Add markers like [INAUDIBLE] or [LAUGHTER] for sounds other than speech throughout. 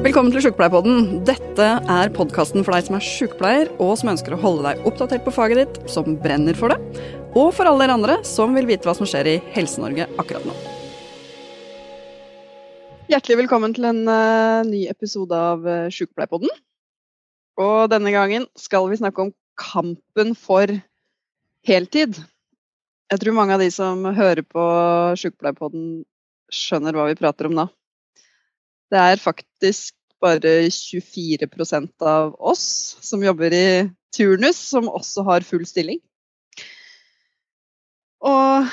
Velkommen til Sjukepleierpodden. Dette er podkasten for deg som er sjukepleier, og som ønsker å holde deg oppdatert på faget ditt, som brenner for det, og for alle dere andre som vil vite hva som skjer i Helse-Norge akkurat nå. Hjertelig velkommen til en uh, ny episode av uh, Sjukepleierpodden. Og denne gangen skal vi snakke om kampen for heltid. Jeg tror mange av de som hører på Sjukepleierpodden, skjønner hva vi prater om nå. Det er faktisk bare 24% av oss som jobber i turnus, som også har full stilling. Og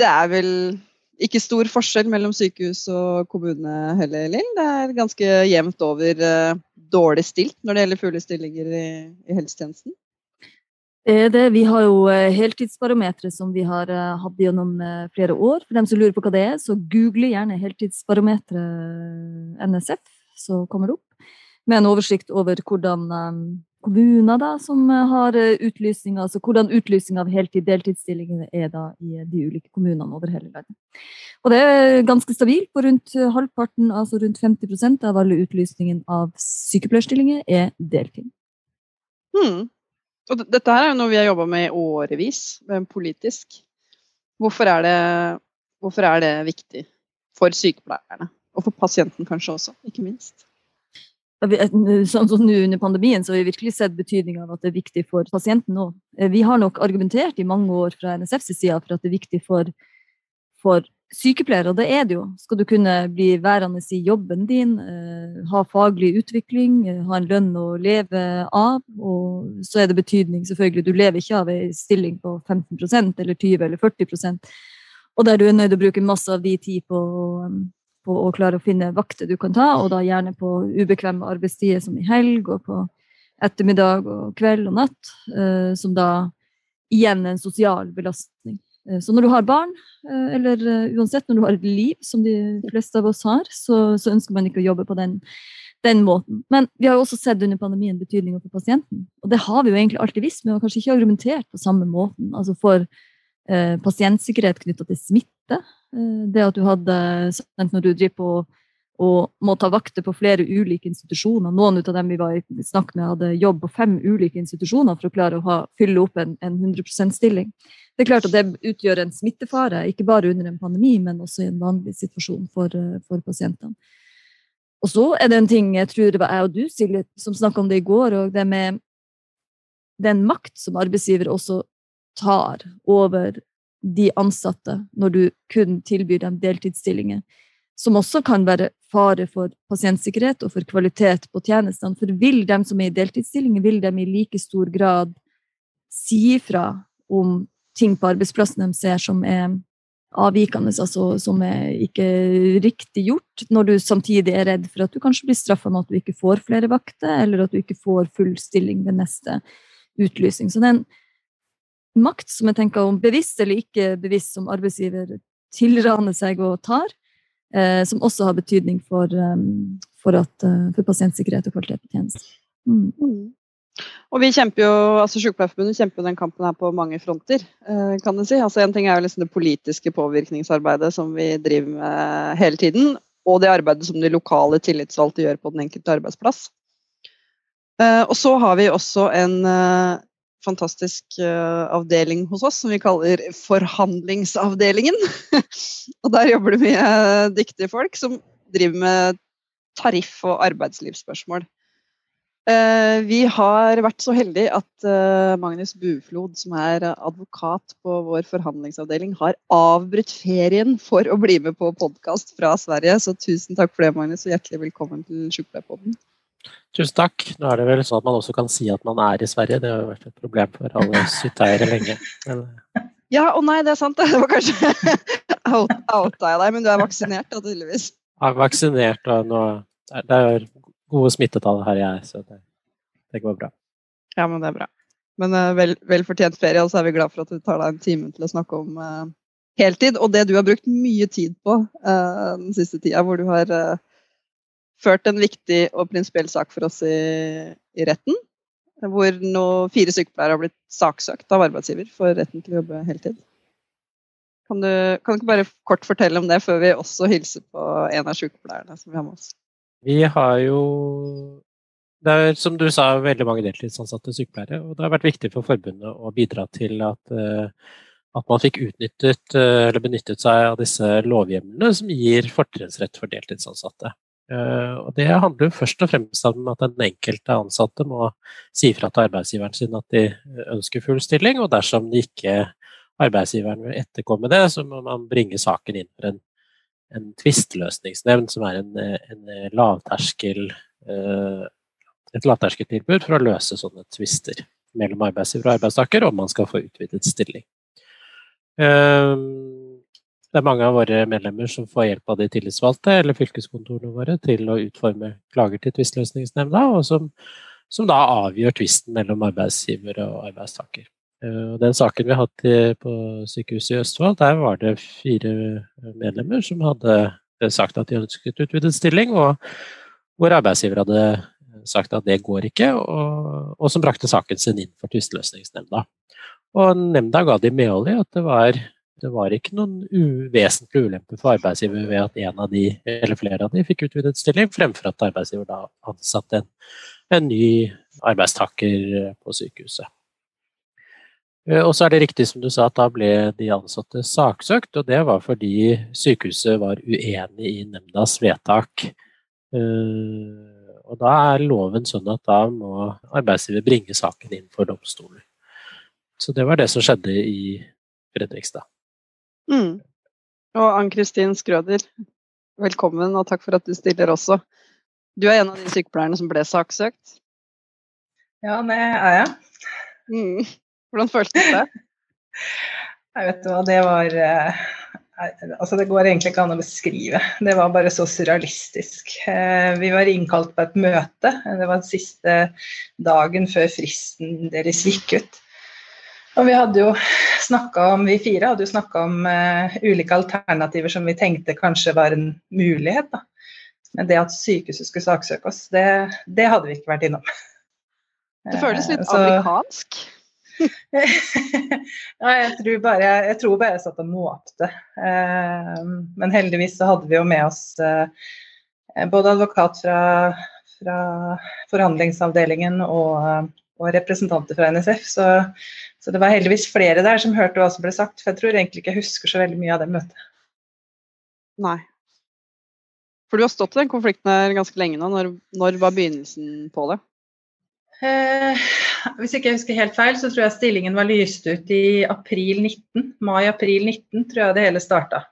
det er vel ikke stor forskjell mellom sykehus og kommune heller, Lill. Det er ganske jevnt over uh, dårlig stilt når det gjelder fulle stillinger i helsetjenesten. Det er det. Vi har jo eh, heltidsbarometeret som vi har eh, hatt gjennom eh, flere år. For dem som lurer på hva det er, så google gjerne heltidsbarometeret NSF, så kommer det opp. Med en oversikt over hvordan kommuner da, som har utlysning, altså hvordan utlysning av heltid-deltidsstillinger er da i de ulike kommunene over hele verden. Og det er ganske stabilt. På rundt halvparten, altså rundt 50% av alle utlysningen av sykepleierstillinger er deltid. Hmm. Og dette her er jo noe vi har jobba med i årevis, politisk. Hvorfor er, det, hvorfor er det viktig for sykepleierne? Og for pasienten kanskje også, ikke minst. Sånn som nå under pandemien så har vi virkelig sett betydninga av at det er viktig for pasienten òg. Vi har nok argumentert i mange år fra NSFs side for at det er viktig for, for sykepleier, og det er det jo. Skal du kunne bli værende i jobben din, eh, ha faglig utvikling, eh, ha en lønn å leve av, og så er det betydning, selvfølgelig. Du lever ikke av ei stilling på 15 eller 20 eller 40 og der du er nødt til å bruke masse av de tid på, på å klare å finne vakter du kan ta, og da gjerne på ubekvemme arbeidstider som i helg og på ettermiddag og kveld og natt, eh, som da igjen er en sosial belastning. Eh, så når du har barn, eh, eller eh, uansett når du har et liv, som de fleste av oss har, så, så ønsker man ikke å jobbe på den, den, måten. Men vi har jo også sett under pandemien betydninga for pasienten. Og det har vi jo egentlig alltid visst, men vi har kanskje ikke argumentert på samme måten. Altså for eh, pasientsikkerhet knytta til smitte. Eh, det at du hadde Når du driver på og må ta vakter på flere ulike institusjoner. Noen av dem vi var i snakk med, hadde jobb på fem ulike institusjoner for å klare å ha, fylle opp en, en 100 %-stilling. Det er klart at det utgjør en smittefare, ikke bare under en pandemi, men også i en vanlig situasjon for, eh, for pasientene. Og så er det en ting jeg tror det var jeg og du, Silje, som snakka om det i går, og det med den makt som arbeidsgiver også tar over de ansatte når du kun tilbyr dem deltidsstillinger som også kan være fare for pasientsikkerhet og for kvalitet på tjenestene. For vil de som er i deltidsstillinger, vil de i like stor grad si ifra om ting på arbeidsplassen de ser som er avvikende, altså som er ikke riktig gjort, når du samtidig er redd for at du kanskje blir straffa med at du ikke får flere vakter, eller at du ikke får full stilling ved neste utlysning. Så det er en makt som jeg tenker om bevisst eller ikke bevisst som arbeidsgiver tilraner seg og tar, som også har betydning for, um, for, at, uh, for, pasientsikkerhet og kvalitet på tjenesten. Mm. Og vi kjemper jo, altså Sykepleierforbundet kjemper jo den kampen her på mange fronter. Eh, kan du si. Altså En ting er jo liksom det politiske påvirkningsarbeidet som vi driver med hele tiden. Og det arbeidet som de lokale tillitsvalgte gjør på den enkelte arbeidsplass. Eh, og så har vi også en fantastisk uh, avdeling hos oss som vi kaller Forhandlingsavdelingen. [LAUGHS] og der jobber det mye dyktige folk som driver med tariff- og arbeidslivsspørsmål. Uh, vi har vært så heldige at uh, Magnus Buflod, som er advokat på vår forhandlingsavdeling, har avbrutt ferien for å bli med på podkast fra Sverige. Så tusen takk for det, Magnus, og hjertelig velkommen til Sjukepleierpodden. Tusen takk. Nå er det vel sånn at man også kan si at man er i Sverige. Det har jo vært et problem for alle hytteeiere lenge. Eller? Ja, og nei, det er sant. [LAUGHS] Det var kanskje outa jeg deg, men du er vaksinert da, tydeligvis. Jeg er vaksinert, og nå det er gode smittetall her jeg er, så det, det, går bra. Ja, men det er bra. Men uh, vel, vel, fortjent ferie, og så er vi glad for at du tar deg en time til å snakke om uh, heltid, og det du har brukt mye tid på uh, den siste tida, hvor du har ført en viktig og prinsipiell sak for oss i, i retten. Hvor nå fire sykepleiere har blitt saksøkt av arbeidsgiver for retten til å jobbe heltid. Kan du, kan du ikke bare kort fortelle om det, før vi også hilser på en av sykepleierne som vi har med oss? Vi har jo det er som du sa, veldig mange deltidsansatte sykepleiere. Og det har vært viktig for forbundet å bidra til at, at man fikk utnyttet eller benyttet seg av disse lovhjemlene som gir fortrinnsrett for deltidsansatte. Eh, og Det handler først og fremst om at den enkelte ansatte må si fra til arbeidsgiveren sin at de ønsker full stilling, og dersom de ikke arbeidsgiveren vil etterkomme det, så må man bringe saken inn for en, en tvisteløsningsnevnd, som er en, en lavterskel, eh, et lavterskeltilbud for å løse sånne tvister mellom arbeidsgiver og arbeidstaker om man skal få utvidet stilling. Det er mange av våre medlemmer som får hjelp av de tillitsvalgte eller fylkeskontorene våre til å utforme klager til tvisteløsningsnemnda, og som, som, da avgjør tvisten mellom arbeidsgiver og arbeidstaker. Eh, den saken vi har hatt på sykehuset i Østfold, der var det fire medlemmer som hadde sagt at de ønsket utvidet stilling, og hvor arbeidsgiver hadde sagt at det går ikke, og, og som brakte saken sin inn for tvisteløsningsnemnda. Og nemnda ga de medhold i at det var det var ikke noen uvesentlig ulempe for arbeidsgiver ved at en av de, eller flere av de fikk utvidet stilling, fremfor at arbeidsgiver da ansatte en, en ny arbeidstaker på sykehuset. Eh, og så er det riktig som du sa, at da ble de ansatte saksøkt, og det var fordi sykehuset var uenig i nemndas vedtak. Eh, og da er loven sånn at da må arbeidsgiver bringe saken inn for domstolen. Så det var det som skjedde i Fredrikstad. Mm. Og Ann-Kristin Skrøder, velkommen, og takk for at du stiller også. Du er en av de sykepleierne som ble saksøkt. Ja, det er jeg. Mm. Hvordan føltes det? [LAUGHS] Jeg vet hva, det var eh, Altså, det går egentlig ikke an å beskrive. Det var bare så surrealistisk. Eh, vi var innkalt på et møte. Det var den siste dagen før fristen deres gikk ut. Og vi hadde jo snakka om, vi fire hadde jo snakka om uh, ulike alternativer som vi tenkte kanskje var en mulighet. Da. Men det at sykehuset skulle saksøke oss, det, det hadde vi ikke vært innom. Det føles litt uh, så... amerikansk? [LAUGHS] ja, jeg tror, bare, jeg tror bare jeg satt og måpte. Uh, men heldigvis så hadde vi jo med oss både advokat fra, fra forhandlingsavdelingen og og representanter fra NSF. Så, så, det var heldigvis flere der som hørte hva som ble sagt. For jeg tror egentlig ikke jeg husker så veldig mye av det møtet. Nei. For du har stått i den konflikten her ganske lenge nå. Når, når var begynnelsen på det? Eh, hvis ikke jeg husker helt feil, så tror jeg stillingen var lyst ut i april 19. Mai-april 19 tror jeg det hele starta.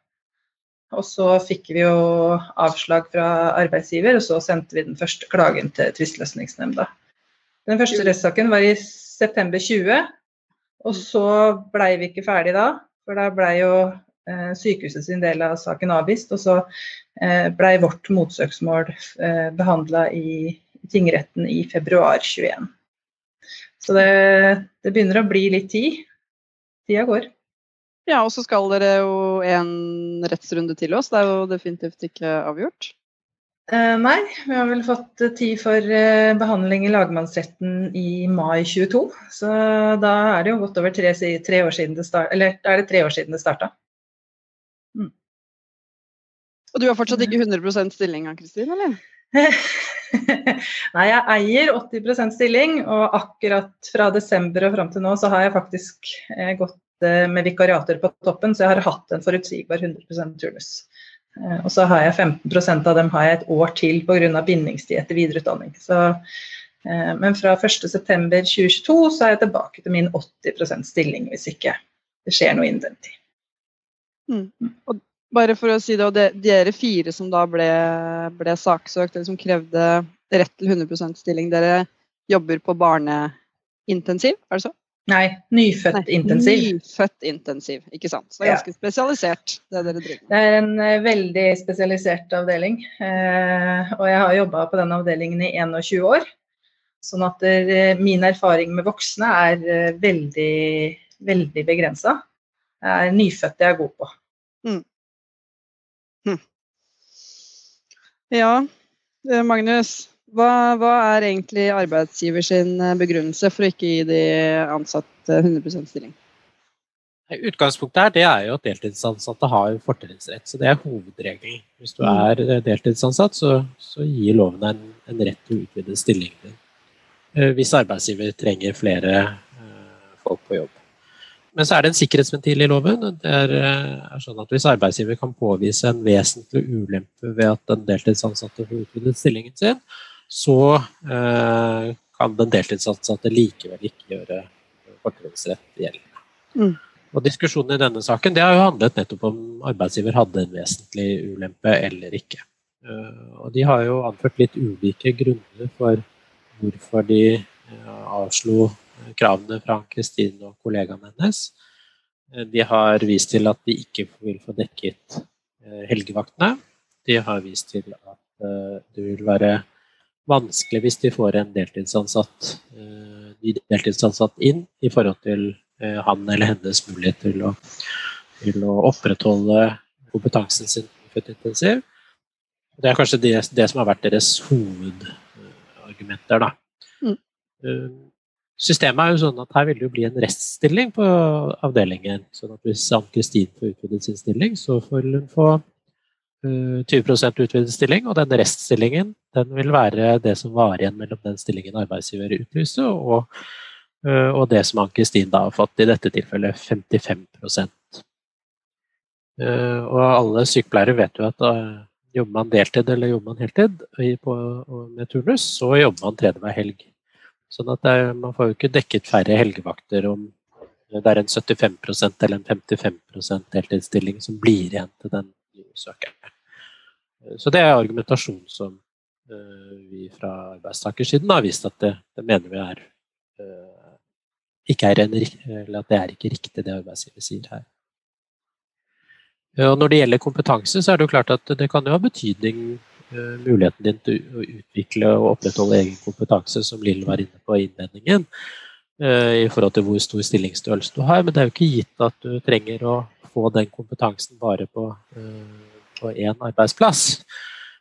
Og så fikk vi jo avslag fra arbeidsgiver, og så sendte vi den første klagen til tvisteløsningsnemnda. Den første rettssaken var i september 20, og så blei vi ikke ferdig da. For da blei jo eh, sykehuset sin del av saken avvist, og så eh, blei vårt motsøksmål eh, behandla i tingretten i februar 21. Så det, det begynner å bli litt tid. Tida går. Ja, og så skal dere jo en rettsrunde til oss. Det er jo definitivt ikke avgjort. Uh, nei, vi har vel fått tid for uh, behandling i lagmannsretten i mai 22. Så da er det jo godt over tre, tre år siden det starta. Eller da er det tre år siden det starta. Mm. Og du har fortsatt ikke 100% stilling, Kristin, eller? [LAUGHS] nei, jeg eier 80% stilling, og akkurat fra desember og fram til nå så har jeg faktisk gått med vikariater på toppen, så jeg har hatt en forutsigbar 100% turnus. Eh, og så har jeg 15% av dem har jeg et år til pga. bindingstid etter videreutdanning. Så, eh, men fra 1.9.2022 så er jeg tilbake til min 80% stilling hvis ikke det skjer noe innen den tid. Mm. Og bare for å si det, og det, dere fire som da ble, ble saksøkt, eller som krevde rett til 100% stilling, dere jobber på barneintensiv, er det så? Nei, nyfødt Nei, intensiv. Nyfødt intensiv, ikke sant. Så det er ganske ja. spesialisert, det dere driver med. Det er en uh, veldig spesialisert avdeling. Uh, og jeg har jobba på den avdelingen i 21 år. Sånn at uh, min erfaring med voksne er veldig, veldig begrensa. Det er nyfødte jeg er god på. Mm. Hm. Ja, Magnus. Hva, hva, er egentlig arbeidsgiver sin eh, begrunnelse for å ikke gi de ansatte 100 stilling? Utgangspunktet her det er jo at deltidsansatte har fortrinnsrett. så Det er hovedregelen. Hvis du er eh, deltidsansatt, så, så gir loven en, en, rett til å utvide stillingen din. Eh, hvis arbeidsgiver trenger flere folk på jobb. Men så er det en sikkerhetsventil i loven. Det er, er sånn at Hvis arbeidsgiver kan påvise en vesentlig ulempe ved at den deltidsansatte får utvidet stillingen sin, så eh, kan den deltidsansatte likevel ikke gjøre fortrinnsrett gjeldende. Mm. Og Diskusjonen i denne saken det har jo handlet nettopp om arbeidsgiver hadde en vesentlig ulempe eller ikke. Eh, og De har jo anført litt ulike grunner for hvorfor de eh, avslo kravene fra Kristine og kollegaene hennes. Eh, de har vist til at de ikke vil få dekket helgevaktene. De har vist til at det vil være vanskelig hvis de får en deltidsansatt, deltidsansatt inn i forhold til Eh, han eller hennes mulighet til å, til å opprettholde kompetansen sin intensiv. Det er kanskje det, det, som har vært deres hovedargumenter. Da. Mm. Eh, systemet er jo sånn at her vil det jo bli en reststilling på avdelingen. sånn at Hvis Ann-Kristin får utvidet sin stilling, så får hun få 20 eh, utvidet stilling. Og den reststillingen den vil være det som var igjen mellom den stillingen arbeidsgiver utlyste, og Eh, og det som Ann-Kristin da har fått, i dette tilfellet 55 eh, Og alle sykepleiere vet jo at da jobber man deltid eller jobber man heltid på, med turnus, så jobber man tredje hver helg. Sånn at er, man får jo ikke dekket færre helgevakter om det er en 75% eller en 55% deltidsstilling som blir igjen til den nye søkeren. Så det er argumentasjon som vi fra arbeidstakersiden har vist at det, det mener vi er ikke er en, at det er ikke riktig, det arbeidsgiver sier her. Og når det gjelder kompetanse, så er det jo klart at det kan jo ha betydning muligheten din til å utvikle og opprettholde egen kompetanse, som Lill var inne på i innledningen, i forhold til hvor stor stillingsstørrelse du har. Men det er jo ikke gitt at du trenger å få den kompetansen bare på, uh, på én arbeidsplass.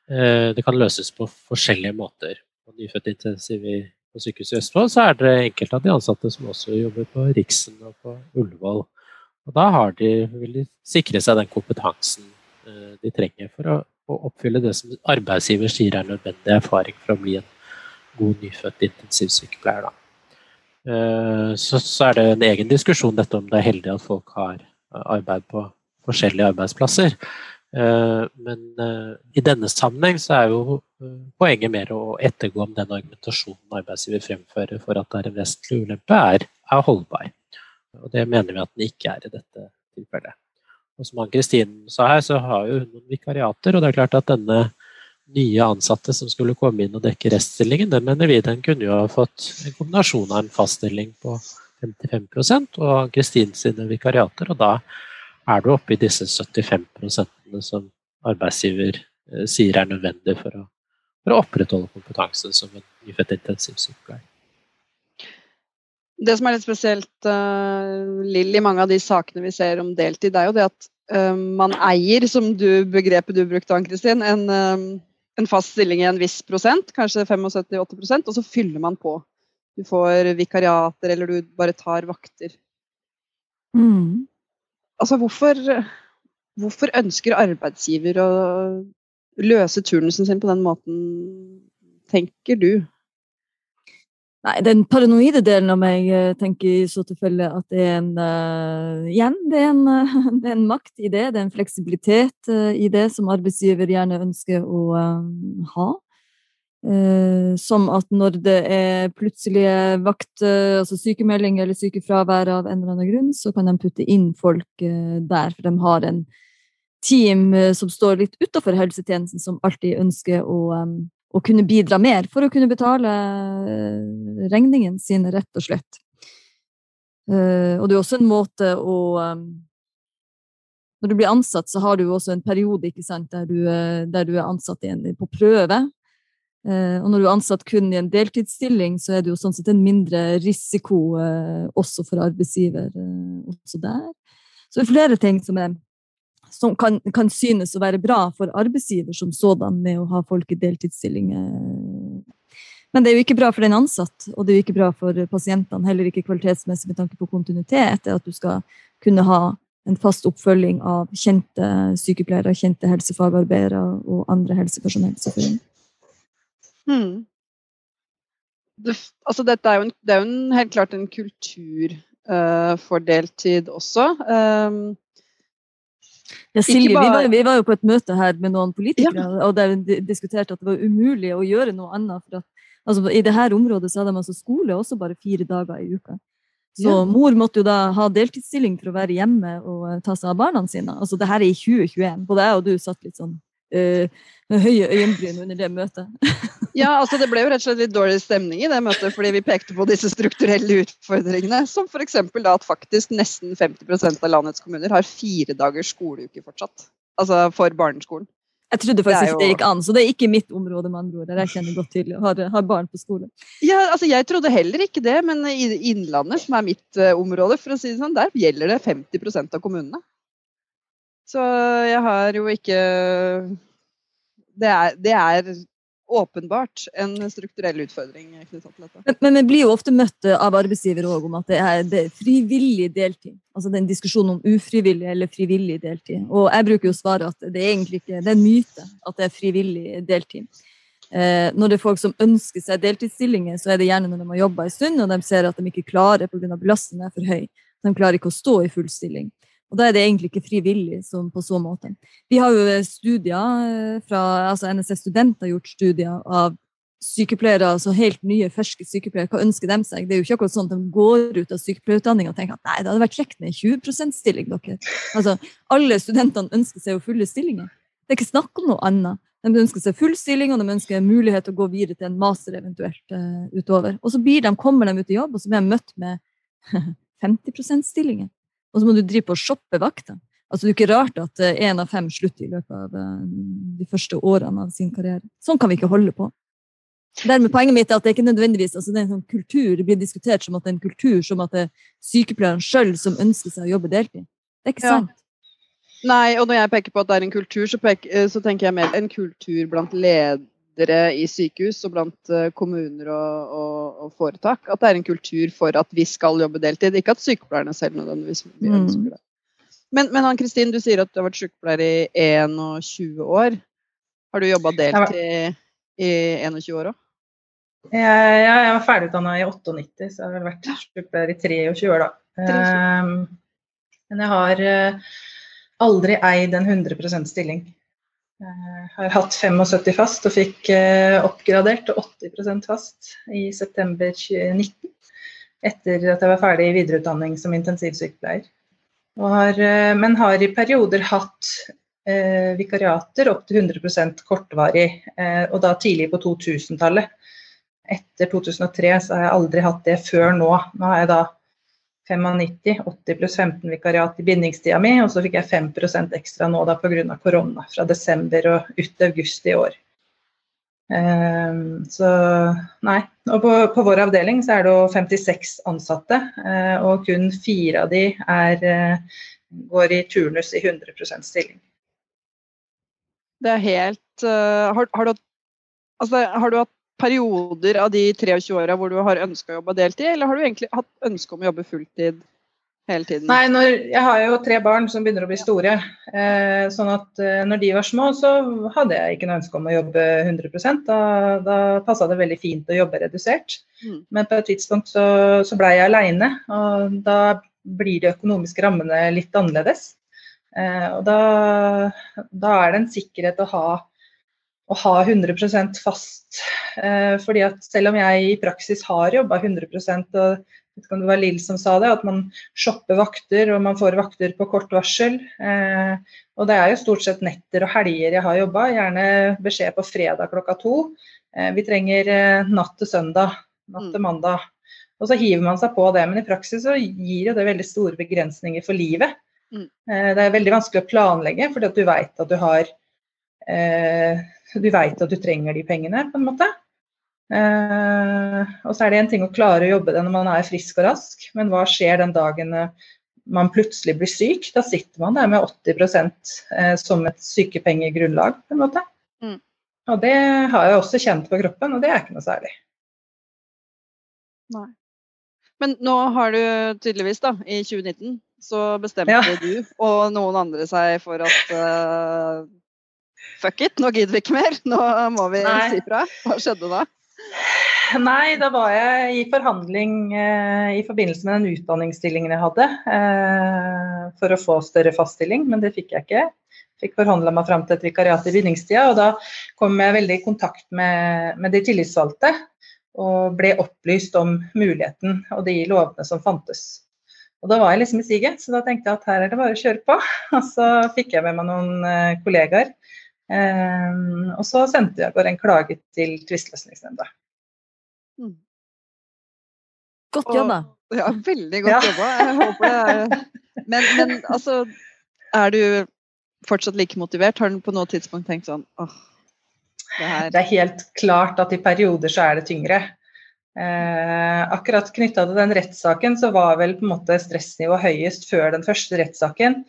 det kan løses på forskjellige måter. På nyfødtintensiv i på Sykehuset i Østfold, så er det enkelte av de ansatte som også jobber på Riksen og på Ullevål. Og da de, vil de sikre seg den kompetansen eh, de trenger for å, å, oppfylle det som arbeidsgiver sier er nødvendig erfaring for å bli en god nyfødt intensivsykepleier. Da. Eh, så, så, er det en egen diskusjon dette om det er heldig at folk har arbeid på forskjellige arbeidsplasser. Eh, men eh, i denne sammenheng så er jo eh, poenget mer å ettergå om den argumentasjonen arbeidsgiver fremfører for at det er en vesentlig ulempe, er, er holdbar. Og det mener vi at den ikke er i dette tilfellet. Og som Ann-Kristin sa her, så har hun noen vikariater, og det er klart at denne nye ansatte som skulle komme inn og dekke reststillingen, den mener vi den kunne jo ha fått en kombinasjon av en faststilling på 55 og Ann-Kristin sine vikariater, og da er du oppe i disse 75% som arbeidsgiver eh, sier er nødvendig for å, for å opprettholde kompetansen som en nyfødt intensivsykepleier. Det som er litt spesielt, uh, Lill, i mange av de sakene vi ser om deltid, er jo det at uh, man eier, som du, begrepet du brukte, Ann-Kristin, en, uh, en, fast stilling i en viss prosent, kanskje 75-80% og så fyller man på. Du får vikariater, eller du bare tar vakter. Mm. Altså, hvorfor, hvorfor ønsker arbeidsgiver å løse turnusen sin på den måten, tenker du? Nei, Den paranoide delen av meg eh, tenker i så tilfelle at det er en uh, Igjen, det er, en, uh, [LAUGHS] det er, en, makt i det. Det er en fleksibilitet uh, i det som arbeidsgiver gjerne ønsker å ha. Som at når det er plutselige vakt, altså sykemelding eller sykefravær av en eller annen grunn, så kan de putte inn folk der. For de har en team som står litt utafor helsetjenesten, som alltid ønsker å, um, å, kunne bidra mer for å kunne betale regningen sin, rett og slett. Uh, og det er også en måte å um, Når du blir ansatt, så har du også en periode sant, der, du, der, du, er ansatt en, på prøve. Eh, og når du er ansatt kun i en deltidsstilling, så er det jo sånn sett en mindre risiko eh, også for arbeidsgiver eh, også der. Så det er flere ting som, er, som kan, kan, synes å være bra for arbeidsgiver som sådan med å ha folk i deltidsstillinger. Men det er jo ikke bra for den ansatt, og det er jo ikke bra for pasientene. Heller ikke kvalitetsmessig med tanke på kontinuitet. at du skal kunne ha en fast oppfølging av kjente sykepleiere, kjente helsefagarbeidere og andre helsepersonell. Hmm. Det, altså dette er jo, en, det er jo en, helt klart en kultur uh, for deltid også. Um, ja, Silje, bare... vi, var, vi, var, jo på et møte her med noen politikere, ja. og der vi diskuterte at det var umulig å gjøre noe annet. for at altså, I dette området så hadde de altså skole også bare fire dager i uka. Så ja. mor måtte jo da ha deltidsstilling for å være hjemme og uh, ta seg av barna sine. Altså det her er i 2021. Både jeg og du satt litt sånn med høye øyenbryn under det møtet. [LAUGHS] ja, altså det ble jo rett og slett litt dårlig stemning i det møtet, fordi vi pekte på disse strukturelle utfordringene. Som f.eks. da at faktisk nesten 50% av landets kommuner har fire dagers skoleuke fortsatt. Altså for barneskolen. Jeg trodde faktisk det jo... ikke det gikk an, så det er ikke mitt område. med andre ord, Jeg kjenner godt til har, har barn på skole. Ja, altså Jeg trodde heller ikke det, men i Innlandet, som er mitt uh, område, for å si det sånn, der gjelder det 50% av kommunene. Så jeg har jo ikke Det er, det er åpenbart en strukturell utfordring knyttet til dette. Men, vi blir jo ofte møtt av arbeidsgivere om at det er, det er, frivillig deltid. Altså den diskusjonen om ufrivillig eller frivillig deltid. Og jeg bruker jo svaret at det er egentlig ikke det er en myte at det er frivillig deltid. Eh, når det er folk som ønsker seg deltidsstillinger, så er det gjerne når de har jobba en stund og de ser at de ikke klarer pga. belastningen er for høy. De klarer ikke å stå i full stilling. Og da er det egentlig ikke frivillig på så måte. Vi har jo studier eh, fra altså NSS Student har gjort studier av sykepleiere, altså helt nye, ferske sykepleiere. Hva ønsker de seg? Det er jo ikke akkurat sånn at de går ut av sykepleierutdanninga og tenker at nei, det hadde vært kjekt med 20 %-stilling, dere. Altså, alle studentene ønsker seg jo fulle stillinger. Det er ikke snakk om noe annet. De ønsker seg full stilling, og de ønsker mulighet til å gå videre til en master eventuelt uh, utover. Og så de, kommer de ut i jobb, og så blir de møtt med [LAUGHS] 50 %-stillinger. Og så må du drive på og shoppe vakter. Altså, det er ikke rart at én eh, av fem slutter i løpet av eh, de første årene av sin karriere. Sånn kan vi ikke holde på. Dermed Poenget mitt er at det ikke nødvendigvis altså det er en sånn kultur, det blir diskutert som at det er en kultur som at det er sykepleieren sjøl som ønsker seg å jobbe deltid. Det er ikke sant. Nei, og når jeg peker på at det er en kultur, så, peker, eh, så tenker jeg mer en kultur blant ledere i sykehus og blant kommuner og, og, og, foretak. At det er en kultur for at vi skal jobbe deltid. Ikke at sykepleierne selv nødvendigvis mm. ønsker det. Men, men Ann-Kristin, du sier at du har vært sykepleier i 21 år. Har du jobba deltid i 21 år òg? Jeg, jeg var ferdigutdanna i 98, så jeg har vel vært sykepleier i 23 år, da. Um, men jeg har uh, aldri eid en 100 stilling. Jeg har hatt 75 fast og fikk uh, oppgradert til 80% fast i september 2019. Etter at jeg var ferdig i videreutdanning som intensivsykepleier. Har, uh, men har i perioder hatt vikariater opp til 100% kortvarig, og da tidlig på 2000-tallet etter 2003 så har jeg aldri hatt det før nå. Nå har jeg da 95, 80 pluss 15 vikariat i bindingstida mi, og så fikk jeg 5% ekstra nå da pga. korona fra desember og ut august i år. Um, så nei. Og på, på, vår avdeling så er det jo 56 ansatte, uh, og kun fire av de er, uh, går i turnus i 100% stilling. Det er helt uh, har, har, du, altså, har, du, hatt perioder av de 23 åra hvor du har ønska å jobbe deltid, eller har du egentlig hatt ønske om å jobbe fulltid hele tiden? Nei, når, jeg har jo tre barn som begynner å bli store. Eh, sånn at eh, når de var små, så hadde jeg ikke noe ønske om å jobbe 100 Da, da passa det veldig fint å jobbe redusert. Mm. Men på et tidspunkt så, så blei jeg aleine, og da blir de økonomiske rammene litt annerledes. Eh, og da, da er det en sikkerhet å ha å ha 100% fast. Eh, fordi at selv om jeg i praksis har jobba 100 og det var Lill som sa det, at man shopper vakter og man får vakter på kort varsel. Eh, og det er jo stort sett netter og helger jeg har jobba, gjerne beskjed på fredag klokka to. Eh, vi trenger eh, natt til søndag, natt til mm. mandag. Og så hiver man seg på det, men i praksis så gir jo det veldig store begrensninger for livet. Mm. Eh, det er veldig vanskelig å planlegge, fordi at du veit at du har eh, du veit at du trenger de pengene, på en måte. Eh, og så er det en ting å klare å jobbe det når man er frisk og rask, men hva skjer den dagen eh, man plutselig blir syk? Da sitter man der med 80 eh, som et sykepengegrunnlag, på en måte. Mm. Og det har jeg også kjent på kroppen, og det er ikke noe særlig. Nei. Men nå har du tydeligvis, da, i 2019, så bestemte Ja. du og noen andre seg for at eh, fuck it, nå gidder vi ikke mer. Nå må vi Nei. si fra. Hva skjedde da? Nei, da var jeg i forhandling eh, i forbindelse med den utdanningsstillingen jeg hadde, eh, for å få større faststilling, men det fikk jeg ikke. Fikk forhandla meg fram til et vikariat i bindingstida, og da kom jeg veldig i kontakt med, med de tillitsvalgte. Og ble opplyst om muligheten og de lovene som fantes. Og da var jeg liksom i siget, så da tenkte jeg at her er det bare å kjøre på. [LAUGHS] Og så fikk jeg med meg noen eh, kollegaer. Eh, og så sendte jeg bare en klage til tvisteløsningsnemnda. Godt Og- jobba. Ja, veldig godt Ja. jobba. Jeg håper det er men, men altså, er du fortsatt like motivert? Har du på noe tidspunkt tenkt sånn åh, det her Det er helt klart at i perioder så er det tyngre. Eh, akkurat knytta til den rettssaken så var vel på en måte stressnivået høyest før den første rettssaken.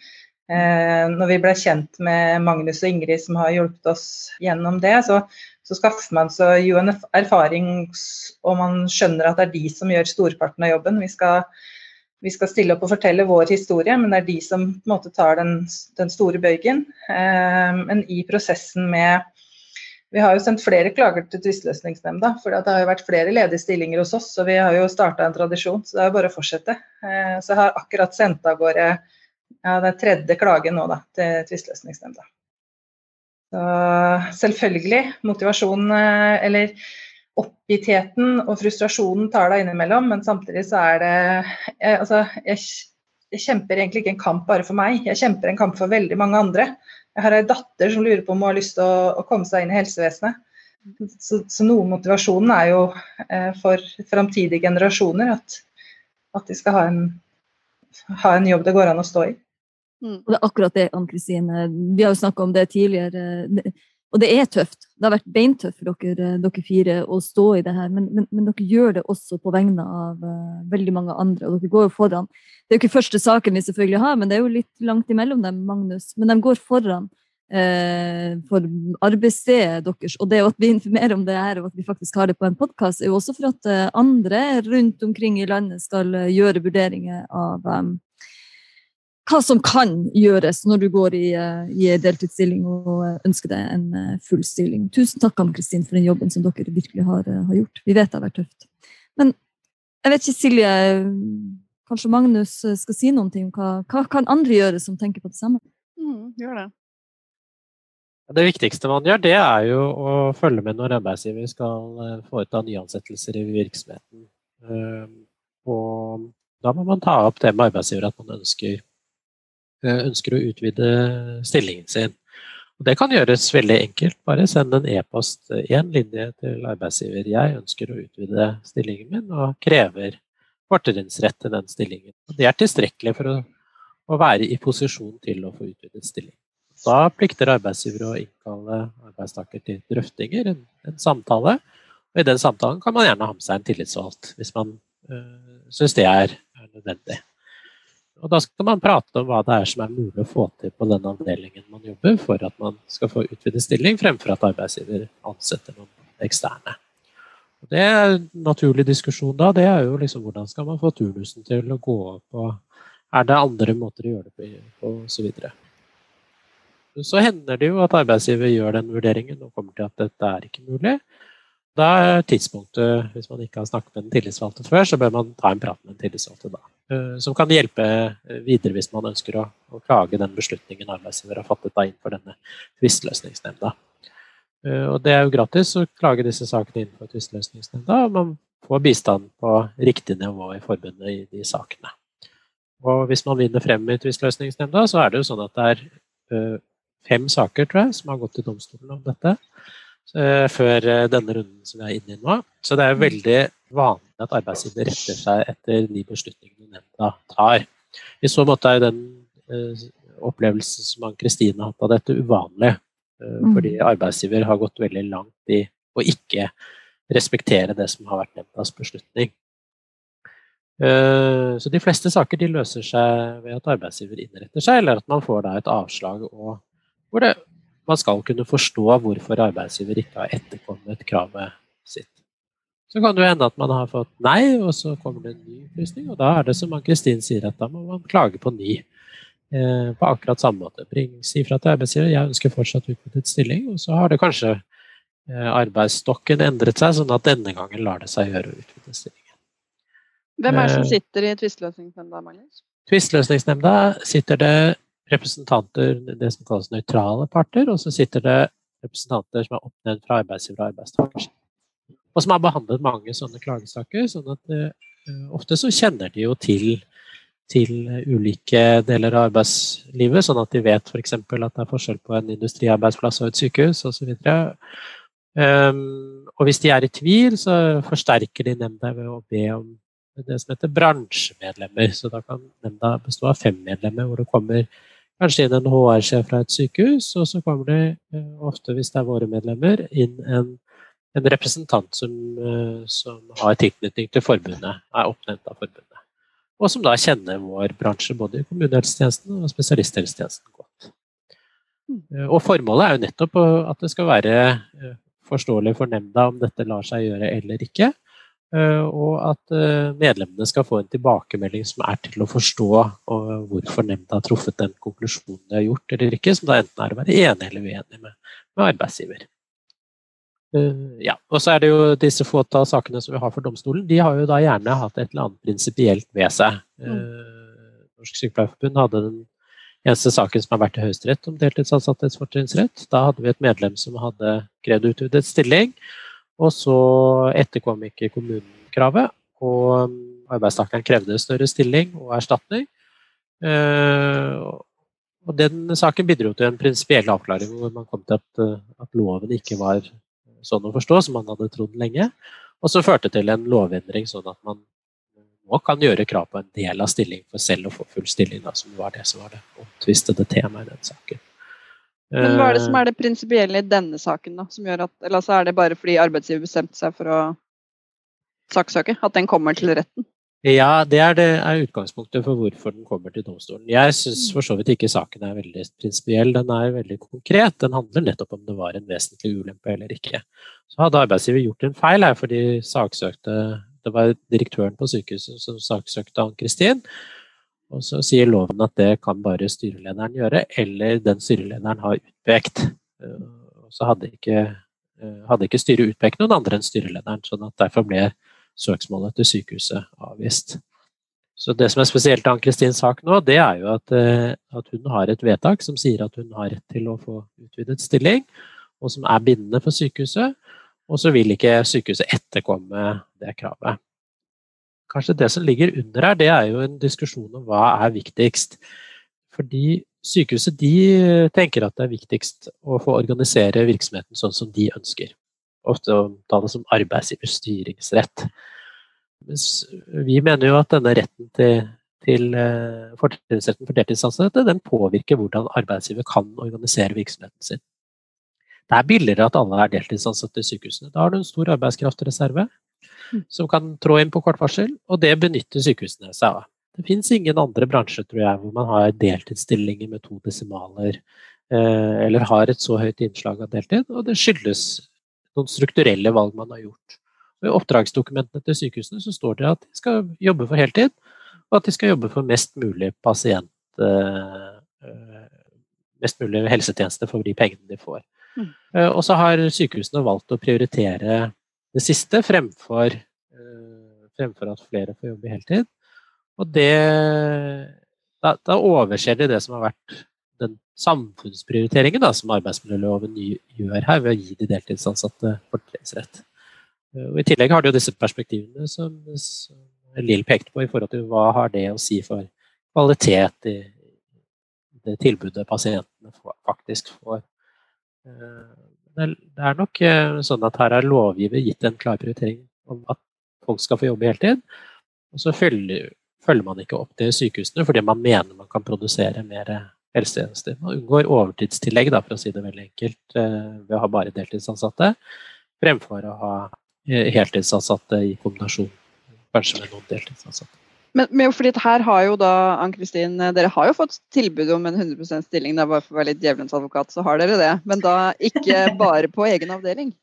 Eh, når vi ble kjent med Magnus og Ingrid som har hjulpet oss gjennom det, så, så skaffer man seg jo en erfaring og man skjønner at det er de som gjør storparten av jobben. Vi skal, vi skal stille opp og fortelle vår historie, men det er de som på en måte tar den, den store bøygen. Eh, men i prosessen med vi har jo sendt flere klager til tvisteløsningsnemnda, for det har jo vært flere ledige stillinger hos oss, og vi har jo starta en tradisjon, så det er jo bare å fortsette. Eh, Så jeg har akkurat sendt av gårde ja, det er tredje klagen nå da, til tvisteløsningsnemnda. Selvfølgelig, motivasjonen eh, eller oppgittheten og frustrasjonen tar deg innimellom, men samtidig så er det jeg, Altså, jeg, jeg kjemper egentlig ikke en kamp bare for meg, jeg kjemper en kamp for veldig mange andre. Jeg har ei datter som lurer på om hun har lyst til å, å komme seg inn i helsevesenet. Så, så noe motivasjonen er jo eh, for framtidige generasjoner at, at de skal ha en, ha en jobb det går an å stå i. Mm. Og det er akkurat det, Ann Kristine. Vi har jo snakka om det tidligere. Og det er tøft. Det har vært beintøft for dere, dere fire å stå i det her, men, men, men dere gjør det også på vegne av uh, veldig mange andre, og dere går jo foran. Det er jo ikke første saken vi selvfølgelig har, men det er jo litt langt imellom dem, Magnus. Men de går foran uh, for arbeidsstedet deres. Og det at vi informerer om det her, og at vi faktisk har det på en podkast, er jo også for at eh, andre rundt omkring i landet skal eh, gjøre vurderinger av eh, hva som kan gjøres når du går i, eh, i deltidsstilling og eh, ønsker deg en eh, full stilling. Tusen takk Anne Kristin, for den jobben som dere virkelig har, har gjort. Vi vet det har vært tøft. Men jeg vet ikke, Silje, kanskje Magnus skal si noen ting om hva, hva kan andre gjøre som tenker på det samme? Mm, gjør det. Det viktigste man gjør, det er jo å følge med når arbeidsgiver skal foreta nyansettelser i virksomheten. Eh, Og da må man ta opp det med arbeidsgiver at man ønsker, ønsker å utvide stillingen sin. Og det kan gjøres veldig enkelt. Bare send en e-post, én linje til arbeidsgiver. Jeg ønsker å utvide stillingen min og krever fortrinnsrett til den stillingen. Og det er tilstrekkelig for å, å være i posisjon til å få utvidet stilling. Da plikter arbeidsgiver å innkalle arbeidstaker til drøftinger, en, en samtale. Og i den samtalen kan man gjerne ha med seg en tillitsvalgt, hvis man øh, syns det er, er nødvendig. Og da skal man prate om hva det er som er mulig å få til på den avdelingen man jobber, for at man skal få utvidet stilling, fremfor at arbeidsgiver ansetter noen eksterne. Og det er en naturlig diskusjon da, det er jo liksom hvordan skal man få turnusen til å gå opp, og er det andre måter å gjøre det på, og så. Så hender det jo at arbeidsgiver gjør den vurderingen og kommer til at dette er ikke mulig. Da er tidspunktet, hvis man ikke har snakket med den tillitsvalgte før, så bør man ta en prat med den tillitsvalgte da. Eh, Som kan hjelpe eh, videre hvis man ønsker å, å klage den beslutningen arbeidsgiver har fattet da innenfor denne tvisteløsningsnemnda. Eh, Og det er jo gratis å klage disse sakene innenfor tvisteløsningsnemnda, og man får bistand på riktig nivå i forbundet i de sakene. Og hvis man vinner frem i tvisteløsningsnemnda, så er det jo sånn at det er fem saker, tror jeg, som har gått til domstolen om dette. Eh, Før eh, denne runden som vi er inne i nå. Så det er veldig vanlig at arbeidsgiver retter seg etter de beslutningene nemnda tar. I så måte er den eh, opplevelsen som Ann-Kristine har hatt av dette, uvanlig. Mm. Fordi arbeidsgiver har gått veldig langt i å ikke respektere det som har vært nemndas beslutning. Så de fleste saker de løser seg ved at arbeidsgiver innretter seg, eller at man får da et avslag og hvor det, man skal kunne forstå hvorfor arbeidsgiver ikke har etterkommet kravet sitt. Så kan det jo hende at man har fått nei, og så kommer det en ny opplysning. Og da er det som Ann-Kristin sier, at da må man klage på ny. Eh, på akkurat samme måte. Bring, si fra til arbeidsgiver jeg ønsker fortsatt utbyttet stilling, og så har det kanskje eh, arbeidsstokken endret seg, sånn at denne gangen lar det seg gjøre å utvide stillingen. Hvem er det som Eh. sitter i tvisteløsningsnemnda, Magnus? Tvisteløsningsnemnda sitter det representanter, det som kalles nøytrale parter, og så sitter det representanter som er oppnevnt fra arbeidsgiver og arbeidstaker. Og som har behandlet mange sånne klagesaker. sånn at uh, ofte så kjenner de jo til, til ulike deler av arbeidslivet, sånn at de vet f.eks. at det er forskjell på en industriarbeidsplass og et sykehus osv. Um, og hvis de er i tvil, så forsterker de nemnda ved å be om det som heter bransjemedlemmer. Så da kan nemnda bestå av fem medlemmer, hvor det kommer kanskje inn en HR-sjef fra et sykehus, og så kommer det eh, ofte, hvis det er våre medlemmer, inn en, en representant som, eh, som har tilknytning til forbundet, er oppnevnt av forbundet. Og som da kjenner vår bransje, både i kommunehelsetjenesten og spesialisthelsetjenesten godt. Eh, Og formålet er jo nettopp at det skal være forståelig for nemnda om dette lar seg gjøre eller ikke. Eh, Og at eh, medlemmene skal få en tilbakemelding som er til å forstå hvorfor nemnda har truffet den konklusjonen de har gjort eller ikke, som da enten er å være enig eller uenig med, med arbeidsgiver. Eh, Ja, og så er det jo disse fåtall sakene som vi har for domstolen, de har jo da gjerne hatt et eller annet prinsipielt ved seg. Mm. Norsk Sykepleierforbund hadde den eneste saken som har vært i Høyesterett om deltidsansattes fortrinnsrett. Da hadde vi et medlem som hadde krevd utvidet stilling, og så etterkom ikke kommunen kravet, og um, arbeidstakeren krevde større stilling og erstatning. Eh, Og den saken bidro til en prinsipiell avklaring hvor man kom til at, eh, at loven ikke var sånn å forstå som man hadde trodd lenge, og så førte til en lovendring sånn at man nå kan gjøre krav på en del av stilling for selv å få full stilling, da, som var det som var det omtvistede temaet i den saken. Men hva er det som Eh, er det prinsipielle i denne saken, da? Som gjør at, eller så er det bare fordi arbeidsgiver bestemte seg for å saksøke? At den kommer til retten? Ja, det er, det er utgangspunktet for hvorfor den kommer til domstolen. Jeg syns for så vidt ikke saken er veldig prinsipiell, den er veldig konkret. Den handler nettopp om det var en vesentlig ulempe eller ikke. Så hadde arbeidsgiver gjort en feil her, fordi saksøkte Det var direktøren på sykehuset som saksøkte Ann-Kristin. Og så sier loven at det kan bare styrelederen gjøre, eller den styrelederen har utpekt. Eh, Så hadde ikke, eh, hadde ikke styret utpekt noen andre enn styrelederen, sånn at derfor ble søksmålet til sykehuset avvist. Så Det som er spesielt med Ann-Kristins sak nå, det er jo at, eh, at hun har et vedtak som sier at hun har rett til å få utvidet stilling, og som er bindende for sykehuset. Og så vil ikke sykehuset etterkomme det kravet. Kanskje det som ligger under her, det er jo en diskusjon om hva er viktigst. Fordi sykehuset de tenker at det er viktigst å få organisere virksomheten sånn som de ønsker. Ofte omtales som arbeidsgivers styringsrett. Vi mener jo at denne retten til, til eh, fortrinnsretten for deltidsansatte den påvirker hvordan arbeidsgiver kan organisere virksomheten sin. Det er billigere at alle er deltidsansatte i sykehusene. Da har du en stor arbeidskraftreserve som kan trå inn på kort varsel, og det benytter sykehusene seg av. Det fins ingen andre bransjer tror jeg, hvor man har deltidsstillinger med to desimaler, eh, eller har et så høyt innslag av deltid, og det skyldes noen strukturelle valg man har gjort. Og I oppdragsdokumentene til sykehusene så står det at de skal jobbe for heltid, og at de skal jobbe for mest mulig pasient eh, eh, mest mulig helsetjeneste for de pengene de får. Mm. Og så har sykehusene valgt å prioritere det siste fremfor, eh, fremfor at flere får jobbe heltid. Og det da, da overser de det som har vært den samfunnsprioriteringen da, som arbeidsmiljøloven gjør her, ved å gi de deltidsansatte fortrinnsrett. Eh, I tillegg har de jo disse perspektivene som, som Lill pekte på i forhold til hva har det å si for kvalitet i det tilbudet pasientene faktisk får. Eh, Det er- nok eh, sånn at her har lovgiver gitt en klar prioritering om at folk skal få jobbe heltid. Og så følger, følger man ikke opp det i sykehusene fordi man mener man kan produsere mer helsetjenester. Man unngår overtidstillegg, da, for å si det veldig enkelt, eh, ved å ha bare deltidsansatte, fremfor å ha eh, heltidsansatte i kombinasjon, kanskje med noen deltidsansatte. Men, men fordi her har jo da, Ann-Kristin, dere har jo fått tilbud om en 100 stilling. Det er bare for å være litt djevelens advokat, så har dere det. Men da ikke [LAUGHS] bare på egen avdeling.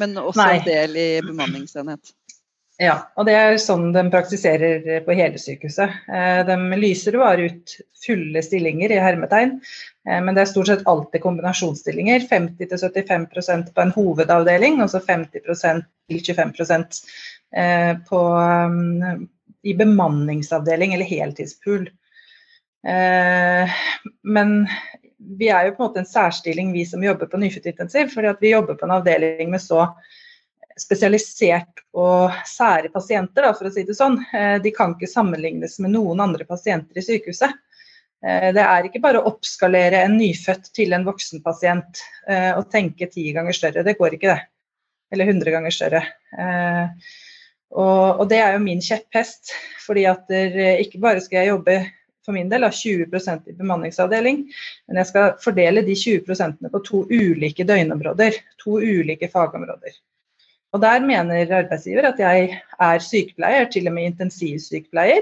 Men også Nei. en del i bemanningsenhet. Ja, og det er sånn de praktiserer på hele sykehuset. Eh, De lyser bare ut fulle stillinger i hermetegn, eh, men det er stort sett alltid kombinasjonsstillinger. 50-75% på en hovedavdeling, og så 50 til 25 eh, på, um, i bemanningsavdeling eller heltidspool. Eh, Men vi er jo på en måte en særstilling, vi som jobber på nyfødtintensiv, fordi vi jobber på en avdeling med så spesialisert og sære pasienter, for å si det sånn. Eh, De kan ikke sammenlignes med noen andre pasienter i sykehuset. Eh, Det er ikke bare å oppskalere en nyfødt til en voksen pasient eh, og tenke ti ganger større. Det går ikke, det. Eller 100 ganger større. Eh, Og, og det er jo min kjepphest. fordi at der, ikke bare skal jeg jobbe for min del av 20% i bemanningsavdeling, men jeg skal fordele de 20% på to ulike døgnområder. To ulike fagområder. Og Der mener arbeidsgiver at jeg er sykepleier, til og med intensivsykepleier.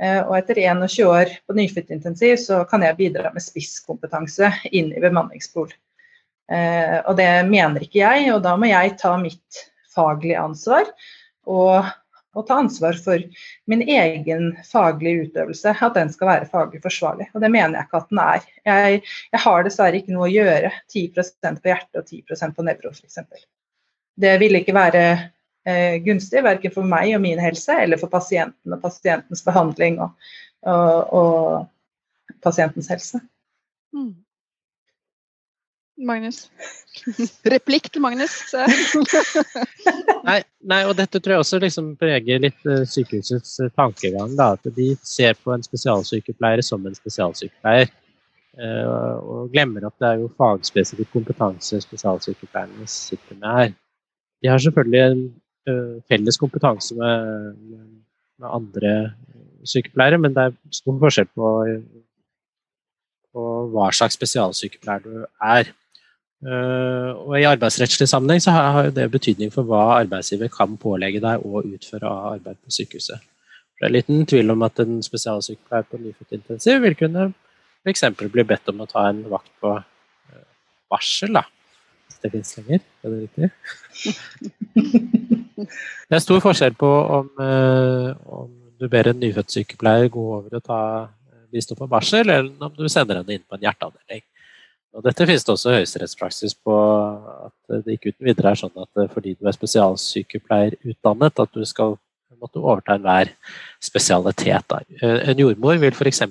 Eh, Og etter 21 år på nyfødtintensiv så kan jeg bidra med spisskompetanse inn i bemanningspool. Eh, Og det mener ikke jeg, og da må jeg ta mitt faglige ansvar. Og, og ta ansvar for min egen faglige utøvelse, at den skal være faglig forsvarlig. Og det mener jeg ikke at den er. Jeg, jeg har dessverre ikke noe å gjøre 10% på hjerte og 10% på nevro f.eks. Det ville ikke være eh, gunstig verken for meg og min helse eller for pasienten og pasientens behandling og, og, og pasientens helse. Mm. Magnus. [LAUGHS] Replikk til Magnus. [LAUGHS] Nei, nei, og dette tror jeg også liksom preger litt uh, sykehusets uh, tankegang. Da, at de ser på en spesialsykepleier som en spesialsykepleier. Uh, og glemmer at det er jo fagspesifikk kompetanse spesialsykepleierne sitter med her. De har selvfølgelig en felles kompetanse med, med, med andre sykepleiere, men det er stor forskjell på, på hva slags spesialsykepleier du er. Uh, og I arbeidsrettslig sammenheng så har, det betydning for hva arbeidsgiver kan pålegge deg å utføre av arbeid på sykehuset. For det er liten tvil om at en spesialsykepleier på nyfødtintensiv vil kunne f.eks. bli bedt om å ta en vakt på varsel, da. Hvis det finnes lenger, er det riktig? Det er stor forskjell på om, uh, om du ber en nyfødt sykepleier gå over og ta bistå på barsel, eller om du sender henne inn på en hjerteavdeling. Og dette finnes det også høyesterettspraksis på at det ikke uten videre er sånn at fordi du er spesialsykepleier utdannet, at du skal måtte overta enhver spesialitet. Da. En jordmor vil f.eks.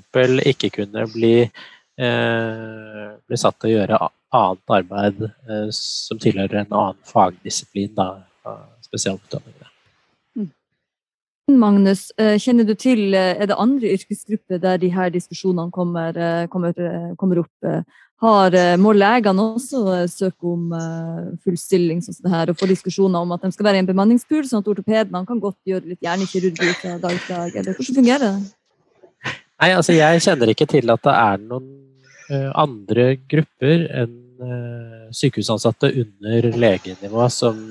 ikke kunne bli, eh, bli satt til å gjøre annet arbeid eh, som tilhører en annen fagdisiplin da, av spesialutdanningene. Magnus, eh, kjenner du til eh, Er det andre yrkesgrupper der de her diskusjonene kommer, eh, kommer, kommer opp? Har, må legene også søke om full stilling sånn det her, og få diskusjoner om at de skal være i en bemanningspool, sånn at ortopedene kan godt gjøre litt hjernekirurgi fra dag til dag? Eller hvordan fungerer det? Nei, altså Jeg kjenner ikke til at det er noen andre grupper enn sykehusansatte under legenivå som,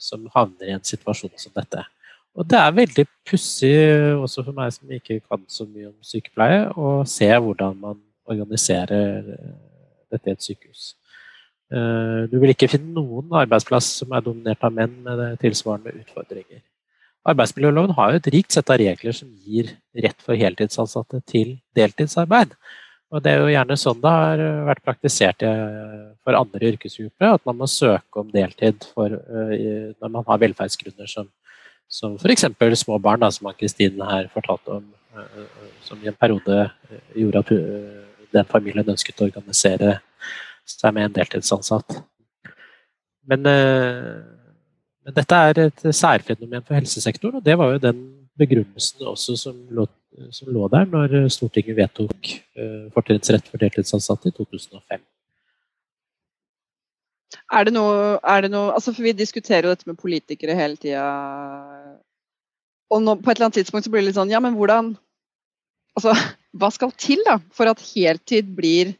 som havner i en situasjon som dette. Og det er veldig pussig, også for meg som ikke kan så mye om sykepleie, å se hvordan man organiserer dette i et sykehus. Du vil ikke finne noen arbeidsplass som er dominert av menn med tilsvarende utfordringer. Arbeidsmiljøloven har jo et rikt sett av regler som gir rett for heltidsansatte til deltidsarbeid. Og det er jo gjerne sånn det har vært praktisert for andre yrkesgrupper, at man må søke om deltid for, når man har velferdsgrunner som som f.eks. små barn, da, som Ann-Kristin her fortalte om, som i en periode gjorde at den familien ønsket å organisere seg med en deltidsansatt. Men, men dette er et særfenomen for helsesektoren, og det var jo den begrunnelsen også som lå, som lå der når Stortinget vedtok fortrinnsrett for deltidsansatte i 2005. Er det noe, er det noe altså For vi diskuterer jo dette med politikere hele tida. Og nå, på et eller annet tidspunkt så blir det litt sånn Ja, men hvordan Altså, [LAUGHS] hva skal til da for at heltid blir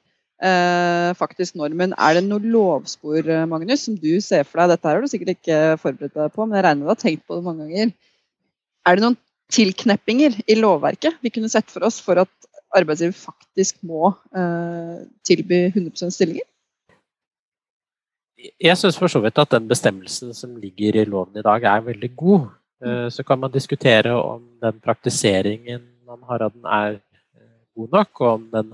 eh, faktisk normen? Er det noe lovspor, Magnus, som du ser for deg? Dette her har du sikkert ikke forberedt deg på, men jeg regner med du har tenkt på det mange ganger. Er det noen tilkneppinger i lovverket vi kunne sett for oss for at arbeidsgiver faktisk må eh, tilby 100% stillinger? Jeg syns for så vidt at den bestemmelsen som ligger i loven i dag, er veldig god. Eh, så kan man diskutere om den praktiseringen man har av den, er eh, god nok, og om den,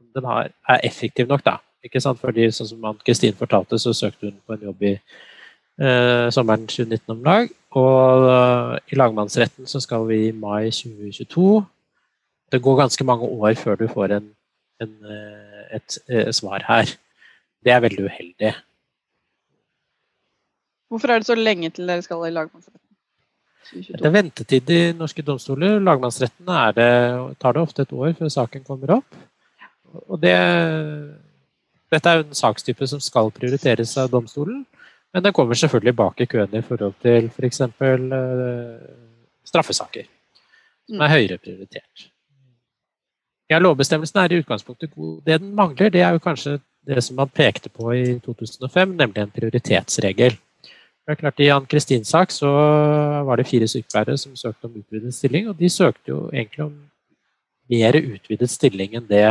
om den har, er effektiv nok. da. Ikke sant? Fordi sånn som Kristin fortalte, så søkte hun på en jobb i eh, sommeren 2019 om lag. Og uh, i lagmannsretten så skal vi i mai 2022. Det går ganske mange år før du får en, en, et, et svar her. Det er veldig uheldig. Hvorfor er det så lenge til dere skal i lagmannsretten? Det er ventetid i norske domstoler. Lagmannsretten det, tar det ofte et år før saken kommer opp. Og det, dette er jo en sakstype som skal prioriteres av domstolen, men den kommer selvfølgelig bak i køen i forhold til f.eks. For uh, straffesaker, som er høyere prioritert. Ja, Lovbestemmelsen er i utgangspunktet god. Det den mangler, det er jo kanskje det som man pekte på i 2005, nemlig en prioritetsregel. Det er klart I Ann Kristins sak så var det fire sykepleiere som søkte om utvidet stilling, og de søkte jo egentlig om mer utvidet stilling enn det,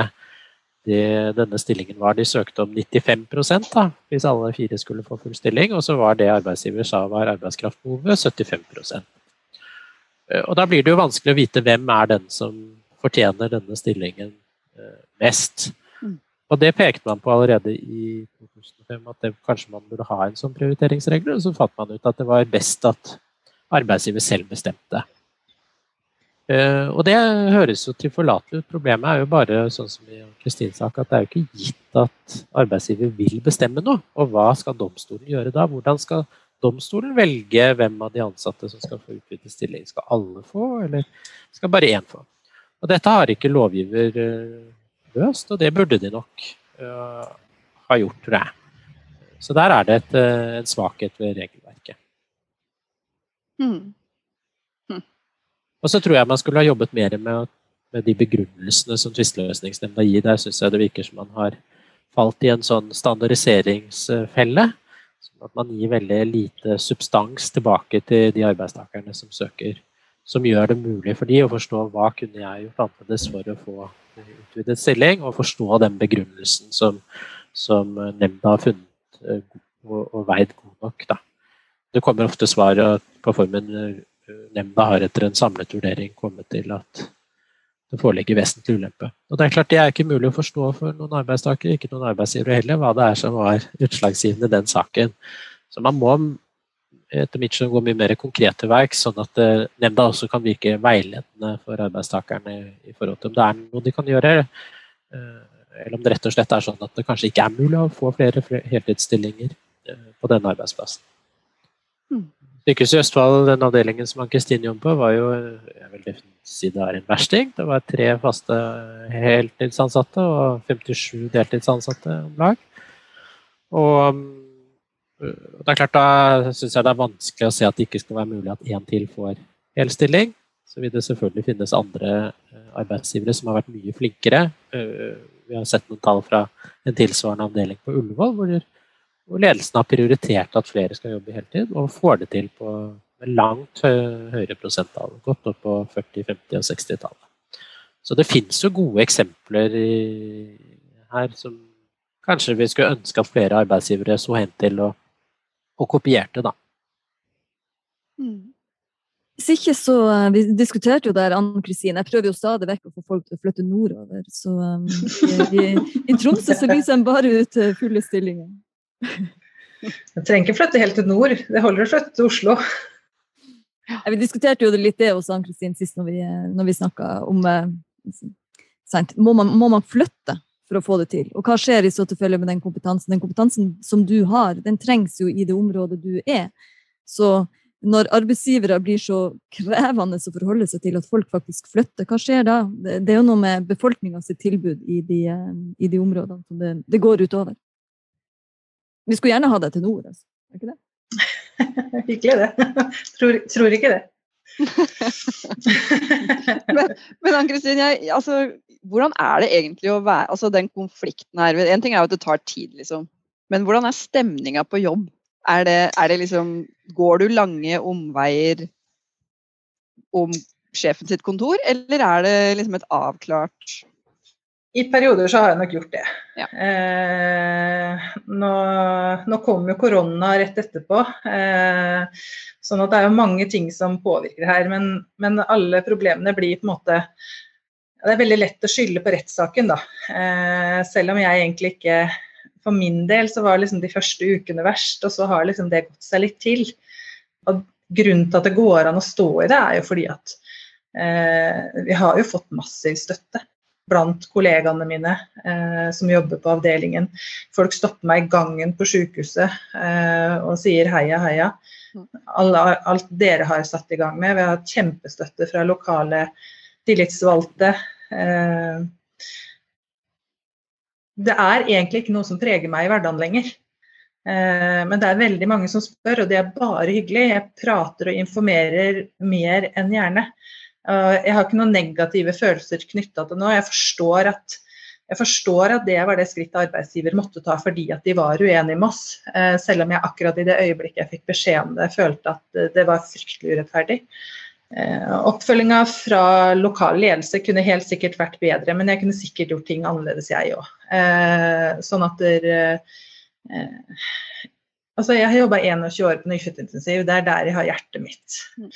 det denne stillingen var. De søkte om 95 da, hvis alle fire skulle få full stilling, og så var det arbeidsgiver sa var arbeidskraftbehovet 75 eh, Og Da blir det jo vanskelig å vite hvem er den som fortjener denne stillingen eh, mest. Og det pekte man på allerede i 2005, at det, kanskje man burde ha en sånn prioriteringsregel. Og så fant man ut at det var best at arbeidsgiver selv bestemte. Uh, og det høres jo tilforlatelig ut. Problemet er jo bare sånn som i Kristins sak, at det er jo ikke gitt at arbeidsgiver vil bestemme noe. Og hva skal domstolen gjøre da? Hvordan skal domstolen velge hvem av de ansatte som skal få utvidet stilling? Skal alle få, eller skal bare én få? Og dette har ikke lovgiver uh, løst, og det burde de nok uh, ha gjort, tror jeg. Så der er det et, uh, en svakhet ved regelverket. Mm. Mm. Og så tror jeg man skulle ha jobbet mer med, med de begrunnelsene som tvisteløsningsnemnda gir. Der syns jeg det virker som man har falt i en sånn standardiseringsfelle. Sånn at man gir veldig lite substans tilbake til de arbeidstakerne som søker. Som gjør det mulig for de å forstå hva kunne jeg gjort annerledes for å få utvidet stilling, og forstå den begrunnelsen som, som nemnda har funnet eh, og, og veid god nok. Da. Det kommer ofte svar på formen eh, nemnda har etter en samlet vurdering kommet til at det foreligger vesentlig ulempe. Og Det er klart det er ikke mulig å forstå for noen arbeidstakere, ikke noen arbeidsgivere heller, hva det er som var utslagsgivende i den saken. Så man må etter mitt skjønn gå mye mer konkret til verks, sånn at uh, nemnda også kan virke veiledende for arbeidstakerne i forhold til om det er noe de kan gjøre, uh, eller om det rett og slett er sånn at det kanskje ikke er mulig å få flere, heltidsstillinger uh, på denne arbeidsplassen. Mm. Sykehuset i Østfold, den avdelingen som Ann-Kristin jobber på, var jo jeg vil si det er en versting. Det var tre faste heltidsansatte og 57 deltidsansatte om lag. Og det er klart, Da syns jeg det er vanskelig å se at det ikke skal være mulig at én til får hel stilling. Så vil det selvfølgelig finnes andre eh, arbeidsgivere som har vært mye flinkere. Eh, vi har sett noen tall fra en tilsvarende avdeling på Ullevål, hvor, ledelsen har prioritert at flere skal jobbe heltid, og får det til på langt høyere prosenttall. Godt opp på 40-, 50- og 60-tallet. Så det finnes jo gode eksempler her som kanskje vi skulle ønske at flere arbeidsgivere så hen til å og kopierte, da. Mm. Hvis ikke så eh, Vi diskuterte jo der, Ann Kristin. Jeg prøver jo stadig vekk å få folk til å flytte nordover. Så um, i, i, Tromsø så lyser de bare ut fulle stillinger. [LAUGHS] Jeg trenger ikke flytte helt til nord. Det holder å flytte til Oslo. Ja, vi diskuterte jo litt det hos Ann Kristin sist når vi, når vi snakka om må man, må man flytte for å få det til. Og hva skjer i så tilfelle med den kompetansen? Den kompetansen som du har, den trengs jo i det området du er. Så når arbeidsgivere blir så krevende å forholde seg til at folk faktisk flytter, hva skjer da? Det er jo noe med befolkninga sitt tilbud i de, i de, områdene som det, det, går utover. Vi skulle gjerne ha det til nord, altså. Er ikke det? [LAUGHS] Hyggelig, det. Tror, tror ikke det. [LAUGHS] men, men Ann-Kristin, jeg, altså, hvordan er det egentlig å være altså Den konflikten her En ting er jo at det tar tid, liksom. Men hvordan er stemninga på jobb? Er det, er det liksom Går du lange omveier om sjefen sitt kontor, eller er det liksom et avklart I perioder så har jeg nok gjort det. Ja. Eh, nå, nå kom jo korona rett etterpå, eh, sånn at det er jo mange ting som påvirker her. Men, men, alle problemene blir på en måte Det er veldig lett å skylde på rettssaken, da. Eh, selv om jeg egentlig ikke For min del så var liksom de første ukene verst, og så har liksom det gått seg litt til. Og grunnen til at det går an å stå i det, er jo fordi at eh, vi har jo fått massiv støtte blant kollegaene mine eh, som jobber på avdelingen. Folk stopper meg i gangen på sykehuset eh, og sier heia, heia. Mm. Alle, alt dere har satt i gang med. Vi har hatt kjempestøtte fra lokale tillitsvalgte. Eh, det er egentlig ikke noe som preger meg i hverdagen lenger. Eh, men det er veldig mange som spør, og det er bare hyggelig. Jeg prater og informerer mer enn gjerne. Jeg har ikke noen negative følelser knytta til noe. Jeg forstår, at, jeg forstår at det var det skrittet arbeidsgiver måtte ta fordi at de var uenige med oss. Eh, selv om jeg akkurat i det øyeblikket jeg fikk beskjed om det, følte at det var fryktelig urettferdig. Eh, Oppfølginga fra lokal ledelse kunne helt sikkert vært bedre, men jeg kunne sikkert gjort ting annerledes, jeg òg. Eh, sånn at der, Altså, jeg har jobba 21 år på nyfødtintensiv, det er der jeg har hjertet mitt. Mm.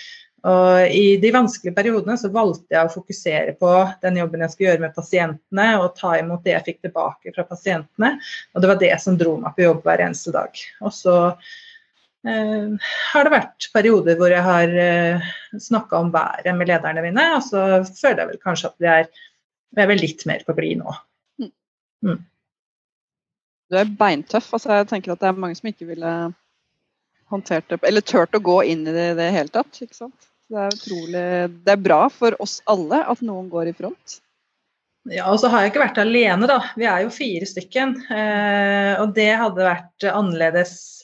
Og I de vanskelige periodene så valgte jeg å fokusere på den jobben jeg skulle gjøre med pasientene, og ta imot det jeg fikk tilbake fra pasientene. Og det var det som dro meg på jobb hver eneste dag. Og så eh, har det vært perioder hvor jeg har eh, snakka om været med lederne mine, og så føler jeg vel kanskje at vi er, vi er vel litt mer på glid nå. Mm. mm. Du er beintøff. altså Jeg tenker at det er mange som ikke ville håndtert det, eller turt å gå inn i det i det hele tatt. ikke sant? Det er utrolig Det er bra for oss alle at noen går i front. Ja, og så har jeg ikke vært alene, da. Vi er jo fire stykken. Eh, og det hadde vært annerledes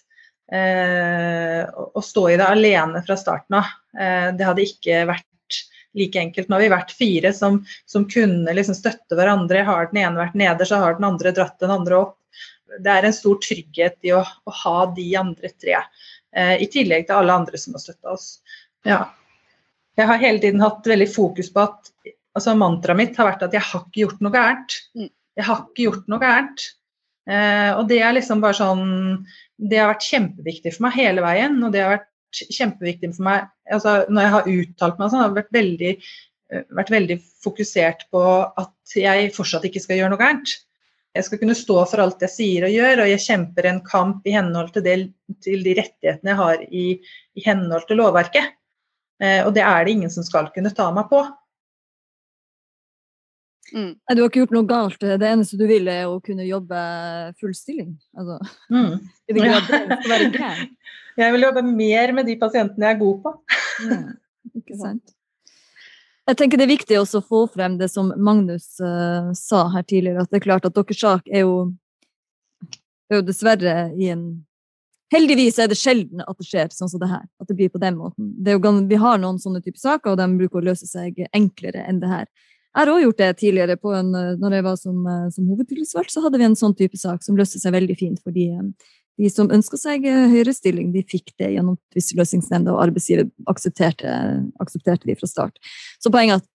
å stå i det alene fra starten av. Eh, det hadde ikke vært like enkelt. Nå har vi vært fire som, som kunne liksom støtte hverandre. Har den ene vært nede, så har den andre dratt den andre opp. Det er en stor trygghet i å, å ha de andre tre, eh, i tillegg til alle andre som har støtta oss. Ja jeg har hele tiden hatt veldig fokus på at altså Mantraet mitt har vært at jeg har ikke gjort noe gærent. Mm. Jeg har ikke gjort noe gærent. Eh, og det er liksom bare sånn Det har vært kjempeviktig for meg hele veien. Og det har vært kjempeviktig for meg altså Når jeg har uttalt meg sånn, har jeg vært veldig, eh, vært veldig fokusert på at jeg fortsatt ikke skal gjøre noe gærent. Jeg skal kunne stå for alt jeg sier og gjør, og jeg kjemper en kamp i henhold til, det, til de rettighetene jeg har i, i henhold til lovverket. Eh, og det er det ingen som skal kunne ta meg på. Mm. Du har ikke gjort noe galt. Det eneste du vil, er å kunne jobbe full stilling. Altså, mm. [LAUGHS] ja. [LAUGHS] Jeg vil jobbe mer med de pasientene jeg er god på. ja, [LAUGHS] ikke sant. Jeg tenker Det er viktig også å få frem det som Magnus uh, sa her tidligere, at det er klart at deres sak er jo, er jo dessverre i en Heldigvis er det sjelden at det skjer sånn som det her. At det blir på den måten. Jo, vi har noen sånne typer saker, og de bruker å løse seg enklere enn det her. Jeg har òg gjort det tidligere. På en, når jeg var som, som hovedtillitsvalgt, så hadde vi en sånn type sak som løste seg veldig fint. fordi de som ønska seg høyere stilling, de fikk det gjennom tvisteløsningsnemnda, og arbeidsgiver aksepterte, aksepterte de fra start. Så poenget er at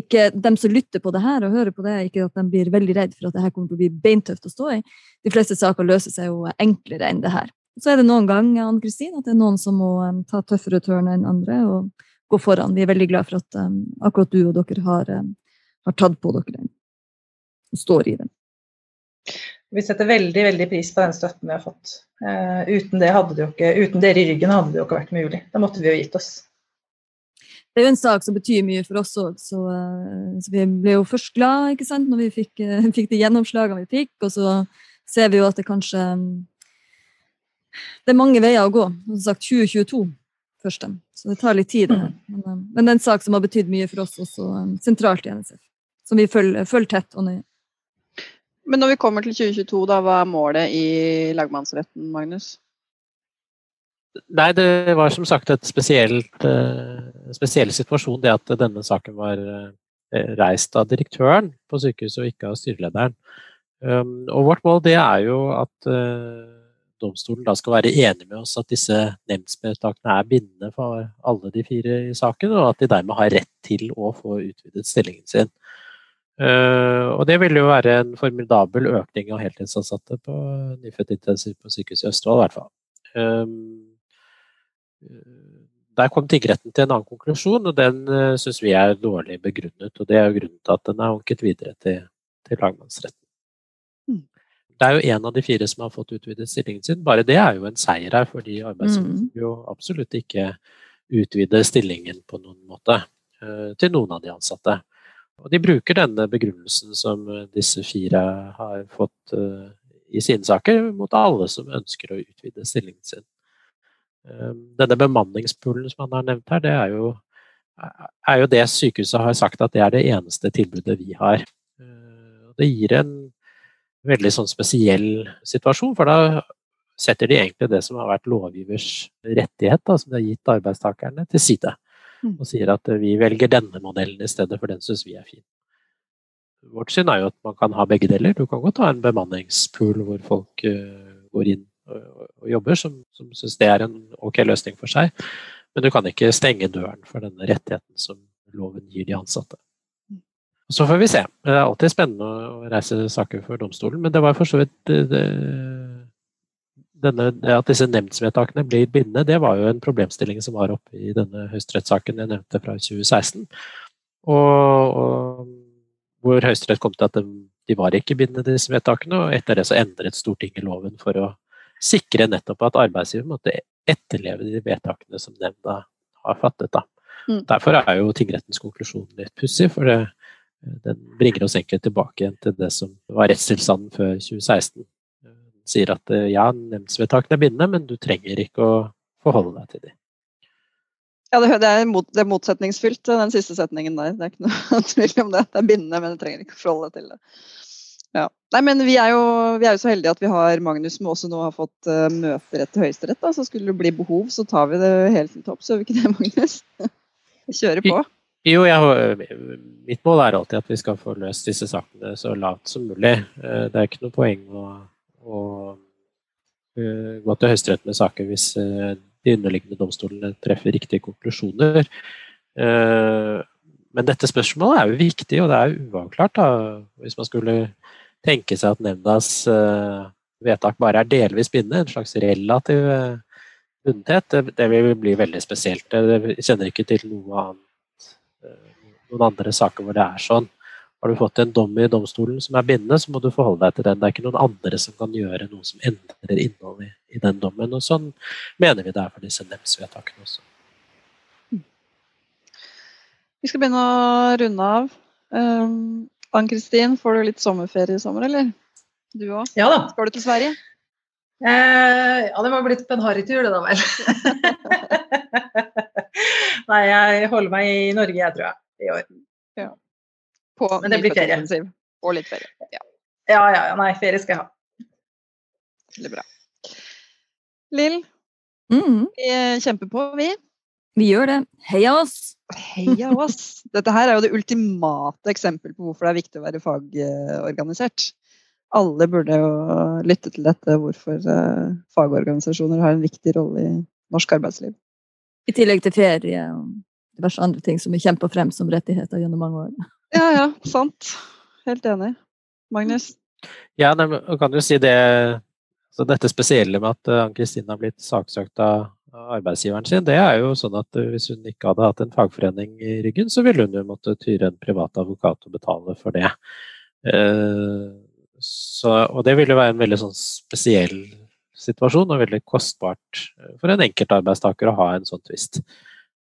ikke dem som lytter på det her og hører på det, ikke at de blir veldig redd for at det her kommer til å bli beintøft å stå i. De fleste saker løser seg jo enklere enn det her. Så er det noen ganger Ann Kristin, at det er noen som må ta tøffere tørn enn andre og gå foran. Vi er veldig glad for at um, akkurat du og dere har, um, har tatt på dere den og står i den. Vi setter veldig veldig pris på den støtten vi har fått. Uh, uten, det hadde det jo ikke, uten dere i ryggen hadde det jo ikke vært mulig. Da måtte vi jo gitt oss. Det er jo en sak som betyr mye for oss òg, så, uh, så, vi ble jo først glad ikke sant, når vi fikk, uh, fikk de gjennomslagene vi fikk, og så ser vi jo at det kanskje um, det er mange veier å gå. Som sagt 2022 først, så det tar litt tid. Mm. men, eh, men, det er en sak som har betydd mye for oss også um, sentralt i NSF. Som vi følger, følger tett og nøye. Men når vi kommer til 2022, da, hva er målet i lagmannsretten, Magnus? Nei, det var som sagt et spesielt, uh, spesiell situasjon det at denne saken var uh, reist av direktøren på sykehuset og ikke av styrelederen. Um, og vårt mål det er jo at uh, domstolen da skal være enig med oss at disse nemndsvedtakene er bindende for alle de fire i saken, og at de dermed har rett til å få utvidet stillingen sin. Uh, og det vil jo være en formidabel økning av heltidsansatte på nyfødtintensiv på sykehuset i Østfold, i hvert fall. Um, der kom tingretten til en annen konklusjon, og den uh, syns vi er dårlig begrunnet. Og det er jo grunnen til at den er anket videre til, til lagmannsretten. Det er jo én av de fire som har fått utvidet stillingen sin. Bare det er jo en seier her, fordi arbeidsgiver mm. jo absolutt ikke utvide stillingen på noen måte uh, til noen av de ansatte. Og de bruker denne begrunnelsen som disse fire har fått uh, i sine saker, mot alle som ønsker å utvide stillingen sin. Denne bemanningspoolen som han har nevnt her, det er jo, er jo det sykehuset har sagt at det er det eneste tilbudet vi har. Det gir en veldig sånn spesiell situasjon, for da setter de egentlig det som har vært lovgivers rettighet, da, som de har gitt arbeidstakerne, til side. Mm. og sier at vi velger denne modellen i stedet, for den syns vi er fin. Vårt syn er jo at man kan ha begge deler. Du kan godt ha en bemanningspool hvor folk uh, går inn og, og jobber, som, som syns det er en ok løsning for seg. Men du kan ikke stenge døren for denne rettigheten som loven gir de ansatte. Så får vi se. Det er alltid spennende å reise saker for domstolen, men det var for så vidt det, det, denne, at disse nemndsvedtakene blir bindende, det var jo en problemstilling som var oppe i denne høyesterettssaken jeg nevnte fra 2016. Og, og hvor Høyesterett kom til at de, de var ikke bindende, disse vedtakene. Og etter det så endret Stortinget loven for å sikre nettopp at arbeidsgiver måtte etterleve de vedtakene som nemnda har fattet. Da. Mm. Derfor er jo tingrettens konklusjon litt pussig, for det, den bringer oss egentlig tilbake igjen til det som var rettstilstanden før 2016 sier at eh, ja, nemndsvedtakene er bindende, men du trenger ikke å forholde deg til dem. Ja, det, er, mot, det, er motsetningsfylt, den siste setningen der. Det er ikke noe [LAUGHS] tvil om det. Det er bindende, men du trenger ikke å forholde deg til det. Ja. Nei, men vi er, jo, vi er, jo, så heldige at vi har Magnus som også nå har fått uh, møterett til Høyesterett. Så skulle det bli behov, så tar vi det helt til topps, gjør vi ikke det, Magnus? [LAUGHS] Vi kjører på. Jo, jeg, mitt mål er alltid at vi skal få løst disse sakene så lavt som mulig. Eh, det er ikke noe poeng å og uh, gå til Høyesterett med saker hvis de underliggende domstolene treffer riktige konklusjoner. Men dette spørsmålet er jo viktig, og det er uavklart. Da. Hvis man skulle tenke seg at nemndas vedtak bare er delvis bindende, en slags relativ bundethet, det, det, vil bli veldig spesielt. Jeg kjenner ikke til noe annet, noen andre saker hvor det er sånn. Har du fått en dom i domstolen som er bindende, så må du forholde deg til den. Det er ikke noen andre som kan gjøre noe som endrer innholdet i, i den dommen. Og sånn mener vi det er for disse nemndsvedtakene også. Vi skal begynne å runde av. Um, Ann-Kristin, får du litt sommerferie i sommer, eller? Du òg? Ja da. Skal du til Sverige? Eh, ja, det var blitt på en harrytur, det da vel. [LAUGHS] Nei, jeg holder meg i Norge, jeg tror jeg, i år. Ja. På Men det blir ferie. Og litt ferie. Ja. ja, ja, ja. Nei, ferie skal jeg ha. Veldig bra. Lill, mm. vi kjemper på, vi. Vi gjør det. Heia oss! Heia oss! [LAUGHS] Dette her er jo det ultimate eksempel på hvorfor det er viktig å være fagorganisert. Alle burde jo lytte til dette, hvorfor eh, fagorganisasjoner har en viktig rolle i norsk arbeidsliv. I tillegg til ferie og diverse andre ting som vi kjempa frem som rettigheter gjennom mange år. Ja, ja, sant. Helt enig. Magnus? Ja, nei, kan jo si det så Dette spesielle med at eh, Ann-Kristin har blitt saksøkt av arbeidsgiveren sin, det er jo sånn at eh, hvis hun ikke hadde hatt en fagforening i ryggen, så ville hun jo måtte tyre en privat advokat og betale for det. Eh, så, og det ville være en veldig sånn spesiell situasjon og veldig kostbart for en enkeltarbeidstaker å ha en sånn tvist.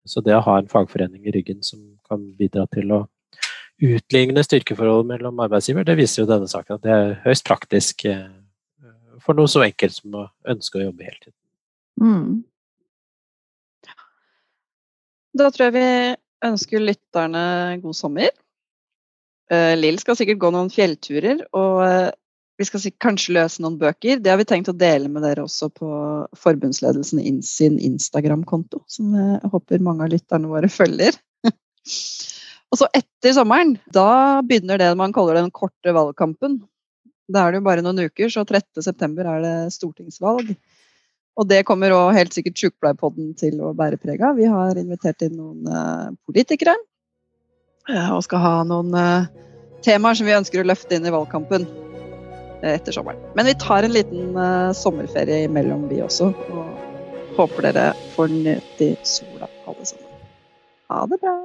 Så det å ha en fagforening i ryggen som kan bidra til å utligne styrkeforholdet mellom arbeidsgiver, det viser jo denne saken at det er høyst praktisk eh, for noe så enkelt som å ønske å jobbe heltid. Mm. Da tror jeg vi ønsker lytterne god sommer. Eh, Lill skal sikkert gå noen fjellturer, og eh, vi skal kanskje løse noen bøker. Det har vi tenkt å dele med dere også på forbundsledelsen sin Instagram-konto, som jeg håper mange av lytterne våre følger. [LAUGHS] Og så etter sommeren, da begynner det man kaller den korte valgkampen. Da er det jo bare noen uker, så 13.9 er det stortingsvalg. Og det kommer òg helt sikkert Sjukepleierpodden til å bære preg av. Vi har invitert inn noen uh, politikere. Uh, og skal ha noen uh, temaer som vi ønsker å løfte inn i valgkampen etter sommeren. Men vi tar en liten uh, sommerferie imellom, vi også. Og håper dere får nyte sola, alle sammen. Ha det bra.